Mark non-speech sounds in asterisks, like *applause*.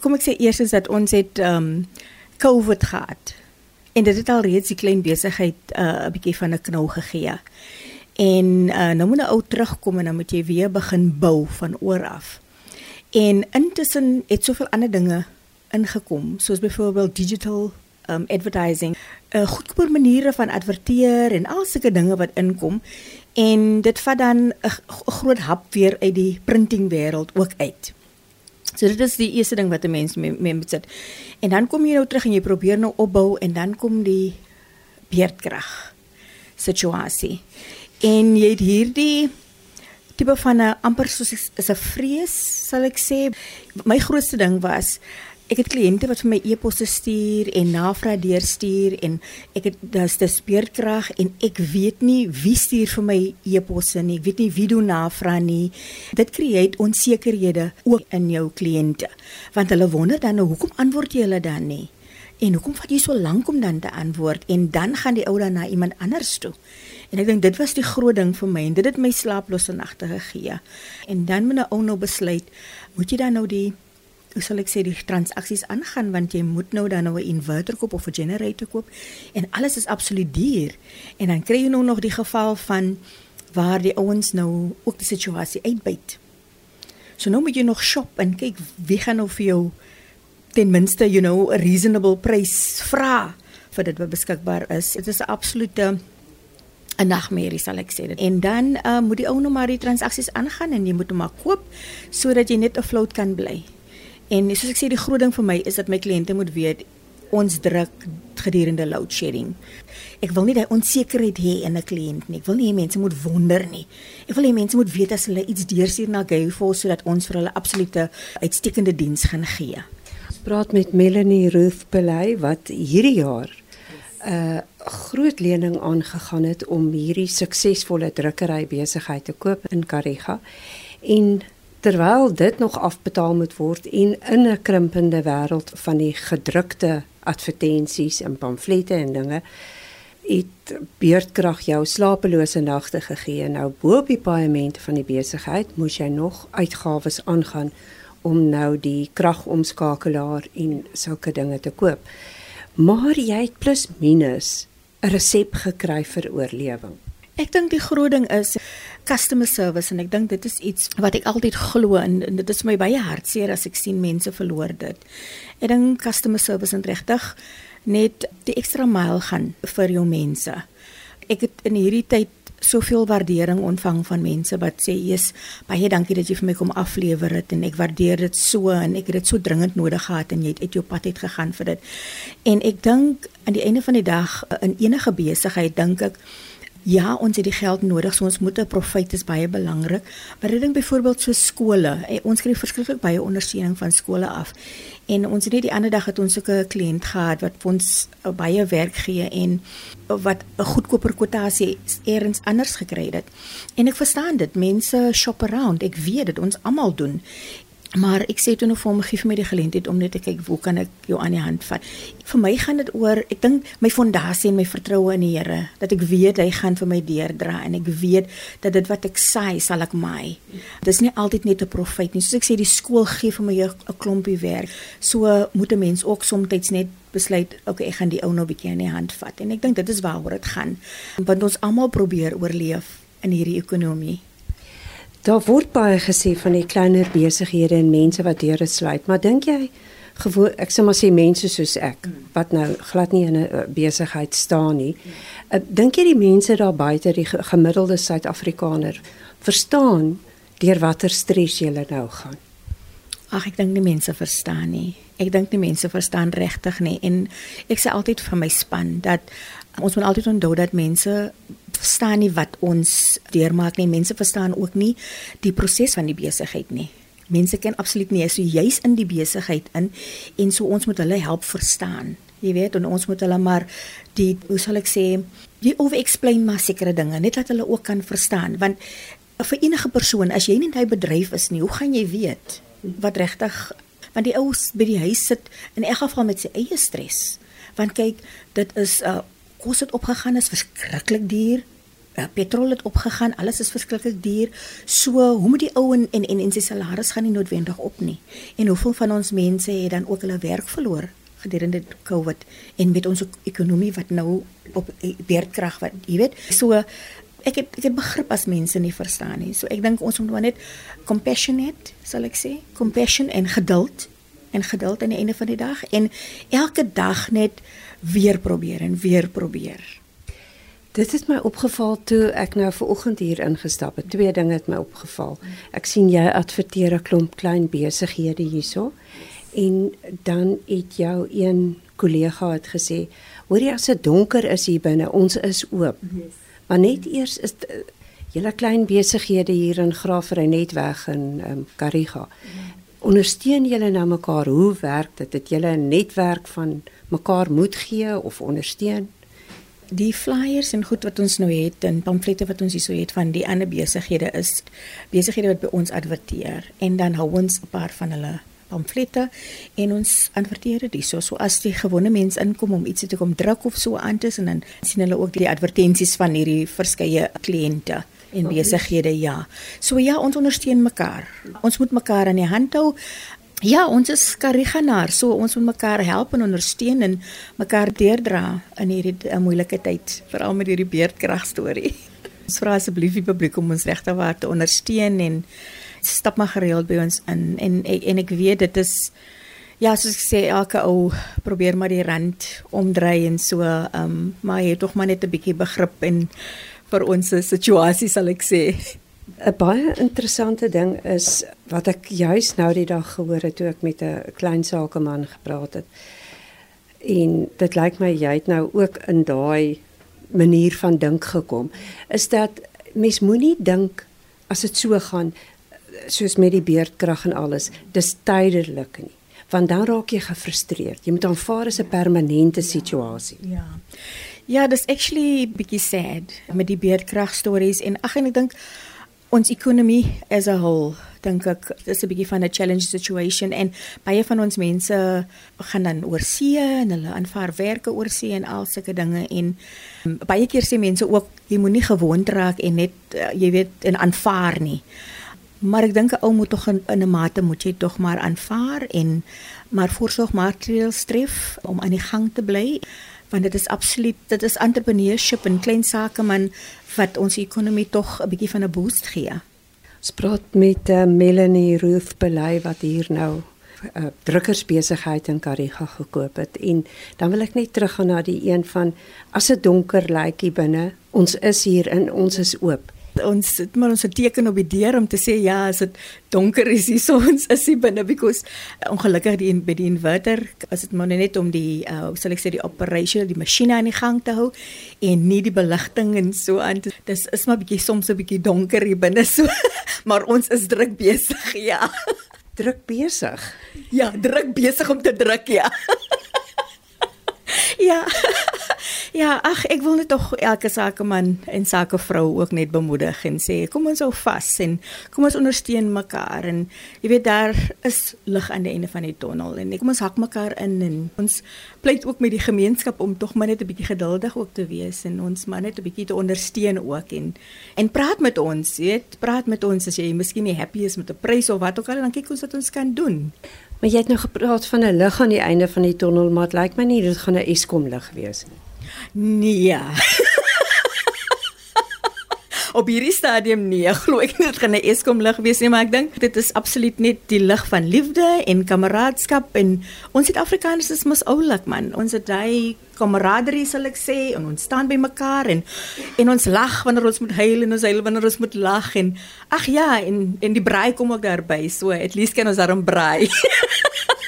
kom ek sê eers is dat ons het ehm um, COVID gehad. En dit het al reeds die klein besigheid uh, 'n uh, bietjie van 'n knou gegee. En uh, nou moet 'n ou terugkom en dan moet jy weer begin bou van oor af. En intussen het soveel ander dinge ingekom, soos byvoorbeeld digital um advertising, uh, goedkoper maniere van adverteer en al sulke dinge wat inkom en dit vat dan 'n groot hap weer uit die printing wêreld ook uit. So dit is die eerste ding wat 'n mens mee, mee moet sit. En dan kom jy nou terug en jy probeer nou opbou en dan kom die beerdkrag situasie. En jy het hierdie tipe van 'n amper soos 'n vrees, sal ek sê. My grootste ding was ek het kliënte wat vir my e-posse stuur en navraag deurstuur en ek het dis dis beerdkrag en ek weet nie wie stuur vir my e-posse nie. Ek weet nie wie doen navraag nie. Dit skep onsekerhede ook in jou kliënte. Want hulle wonder dan nou hoekom antwoord jy hulle dan nie? En hoekom vat jy so lank om dan te antwoord en dan gaan die ou dan na iemand anders toe? En ek dink dit was die groot ding vir my en dit het my slaaplose nagte gegee. En dan moet 'n ou nou besluit, moet jy dan nou die hoe sal ek sê die transaksies aangaan want jy moet nou dan nou 'n inverter koop of 'n generator koop en alles is absoluut duur. En dan kry jy nou nog die geval van waar die ouens nou ook die situasie uitbuit. So nou moet jy nog shop en kyk wie gaan nou vir jou ten minste you know 'n reasonable prys vra vir dit wat beskikbaar is. Dit is 'n absolute 'n nagmerrie sal ek sê dit. En dan uh, moet die ou nou maar die transaksies aangaan en jy moet hom maar koop sodat jy net 'n float kan bly. En soos ek sê die groot ding vir my is dat my kliënte moet weet ons druk gedurende load shedding. Ek wil nie daai onsekerheid hê in 'n kliënt nie. Ek wil nie hê mense moet wonder nie. Ek wil hê mense moet weet as hulle iets deurstuur na Gayforce sodat ons vir hulle absolute uitstekende diens gaan gee. Ons praat met Melanie Ruth Pelay wat hierdie jaar 'n uh, groot lening aangegaan het om hierdie suksesvolle drukkery besigheid te koop in Kariga. En terwyl dit nog afbetaal moet word en in 'n krimpende wêreld van die gedrukte advertensies en pamflette en dinge het beurtkrag jou slapelose nagte gegee. Nou bo op die paemente van die besigheid moes jy nog uitgawes aangaan om nou die kragomskakelaar en sulke dinge te koop. Maar jy het plus minus 'n resep gekry vir oorlewing. Ek dink die groot ding is customer service en ek dink dit is iets wat ek altyd glo en, en dit is my baie hartseer as ek sien mense verloor dit. Ek dink customer service en regtig net die ekstra myl gaan vir jou mense. Ek het in hierdie tyd soveel waardering ontvang van mense wat sê eers baie dankie dat jy vir my kom aflewer het en ek waardeer dit so en ek het dit so dringend nodig gehad en jy het uit jou pad uit gegaan vir dit. En ek dink aan die einde van die dag in enige besigheid dink ek Ja, ons het die geld nodig, so ons moet 'n profit is baie belangrik. Maar ek dink byvoorbeeld so skole, eh, ons kry verskriklik baie ondersteuning van skole af. En ons het net die ander dag het ons ook 'n kliënt gehad wat ons uh, baie werk gee en uh, wat 'n goedkoper kwotasie eers anders gekry het. En ek verstaan dit, mense shop around. Ek weet dit, ons almal doen. Maar ek sê toe nog vir hom gee vir my die geleentheid om net te kyk hoe kan ek jou aan die hand vat. Vir my gaan dit oor ek dink my fondasie en my vertroue in die Here dat ek weet hy gaan vir my deurdra en ek weet dat dit wat ek sê sal ek my. Dis nie altyd net 'n profet nie. Soos ek sê die skool gee vir my 'n klompie werk. So moet 'n mens ook soms net besluit okay ek gaan die ou nou 'n bietjie aan die hand vat en ek dink dit is waaroor dit gaan. Want ons almal probeer oorleef in hierdie ekonomie. Daar word baie gesê van die kleiner besighede en mense wat deure sluit, maar dink jy gewoon ek sê maar sê mense soos ek wat nou glad nie in 'n eh, besigheid staan nie. Uh, dink jy die mense daar buite die gemiddelde Suid-Afrikaner verstaan deur watter stres jy nou gaan? Ag ek dink die mense verstaan nie. Ek dink die mense verstaan regtig nie en ek sê altyd vir my span dat ons moet altyd onthou dat mense verstaan nie wat ons deurmaak nie. Mense verstaan ook nie die proses van die besigheid nie. Mense ken absoluut nie so juis in die besigheid in en so ons moet hulle help verstaan. Jy weet, en ons moet hulle maar die hoe sal ek sê, die over-explain maar sekere dinge, net dat hulle ook kan verstaan, want vir enige persoon as jy nie in hy bedryf is nie, hoe gaan jy weet wat regtig want die ou by die huis sit in elk geval met sy eie stres. Want kyk, dit is 'n uh, kos het opgegaan is verskriklik duur. uh, petrol het opgegaan, alles is verskriklik duur. So, hoe moet die ou en en en, en sy salaris gaan nie noodwendig op nie. En hoeveel van ons mense het dan ook hulle werk verloor gedurende COVID en met ons ekonomie wat nou op beerdkrag wat jy weet. So ek het ek het begrip as mense nie verstaan nie. So ek dink ons moet maar net compassionate, sal ek sê, compassion en geduld en geduld aan die einde van die dag en elke dag net weer probeer en weer probeer. Dit het my opgeval toe ek nou ver oggend hier ingestap het. Twee dinge het my opgeval. Ek sien jy adverteer 'n klomp klein besighede hierso en dan het jou een kollega het gesê, "Hoor jy as dit donker is hier binne, ons is oop." Yes. Maar net eers is eh, julle klein besighede hier in Graafry net weg in um, Kariga. Mm ondersteun julle nou mekaar? Hoe werk dit? Het julle 'n netwerk van mekaar moed gee of ondersteun? Die flyers en goed wat ons nou het en pamflette wat ons hierso het van die ander besighede is besighede wat by ons adverteer en dan hou ons 'n paar van hulle pamflette en ons adverteer dit so so as die gewone mens inkom om iets te kom druk of so aan te sien en dan sien hulle ook die advertensies van hierdie verskeie kliënte en besighede ja. So ja, ons ondersteun mekaar. Ons moet mekaar aan die hand hou. Ja, ons is kariganaar, so ons moet mekaar help en ondersteun en mekaar deurdra in hierdie uh, moeilike tyd, veral met hierdie beerdkrag storie. *laughs* Ons vra asseblief die publiek om ons regte waar te ondersteun en stap maar gereeld by ons in en en, en ek weet dit is Ja, soos ek sê, elke ou probeer maar die rand omdry en so, ehm, um, maar jy het tog maar net 'n bietjie begrip en vir ons situasie sal ek sê. 'n Baie interessante ding is wat ek juis nou die dag gehoor het toe ek met 'n klein sakeman gepraat het. En dit lyk my jy het nou ook in daai manier van dink gekom. Is dat mens moenie dink as dit so gaan soos met die beerdkrag en alles, dis tydelik nie. Want dan raak jy gefrustreerd. Jy moet aanvaar as 'n permanente situasie. Ja. Ja, dis actually bietjie sad met die beerdkrag stories en ag en ek dink ons ekonomie as a whole dink ek dis 'n bietjie van 'n challenge situation en baie van ons mense gaan dan oor see en hulle aanvaar werke oor see en al sulke dinge en um, baie keer sê mense ook jy moenie gewoond raak en net uh, jy weet en aanvaar nie. Maar ek dink 'n ou moet tog in 'n mate moet jy tog maar aanvaar en maar voorsorgmaatreëls tref om aan die gang te bly want dit is absoluut dit is entrepreneurship en klein sake man wat ons ekonomie tog 'n bietjie van 'n boost gee. Ons praat met uh, Melanie Ruth Belay wat hier nou 'n uh, eh, drukkersbesigheid in Kariga gekoop het en dan wil ek net teruggaan na die een van as dit donker lyk hier binne ons is hier in ons is oop ons het maar ons 'n teken op die deur om te sê ja, as dit donker is hier so *laughs* ons is hier binne because uh, ongelukkig die by die inverter as dit maar net om die uh, sal ek sê die operation die masjiene aan die gang te hou en nie die beligting en so aan dis is maar bietjie soms 'n bietjie donker hier binne so *laughs* maar ons is druk besig *laughs* ja. Druk besig? Ja druk besig om te druk ja. Ja Ja, ag ek wil net tog elke sakeman en sakevrou ook net bemoedig en sê kom ons hou vas en kom ons ondersteun mekaar en jy weet daar is lig aan die einde van die tonnel en kom ons hak mekaar in en ons pleit ook met die gemeenskap om tog maar net 'n bietjie geduldig ook te wees en ons maar net 'n bietjie te ondersteun ook en en praat met ons, weet, praat met ons as jy miskien nie happy is met 'n prys of wat ook al dan kyk ons wat ons kan doen. Maar jy het nou gepraat van 'n lig aan die einde van die tonnel, maar dit lyk my nie dit gaan 'n Eskom lig wees nie. Nee. Op hierdie stadium nee, glo ek nie dit gaan 'n Eskom lig wees nie, maar ek dink dit is absoluut net die lig van liefde en kameraadskap en ons Suid-Afrikaners is mos oulik man. Ons het daai kameraderie sal ek sê en ons staan by mekaar en en ons lag wanneer ons moet huil en ons huil wanneer ons moet lag en ag ja en en die braai kom ook daarby. So at least kan ons daarom braai. *laughs*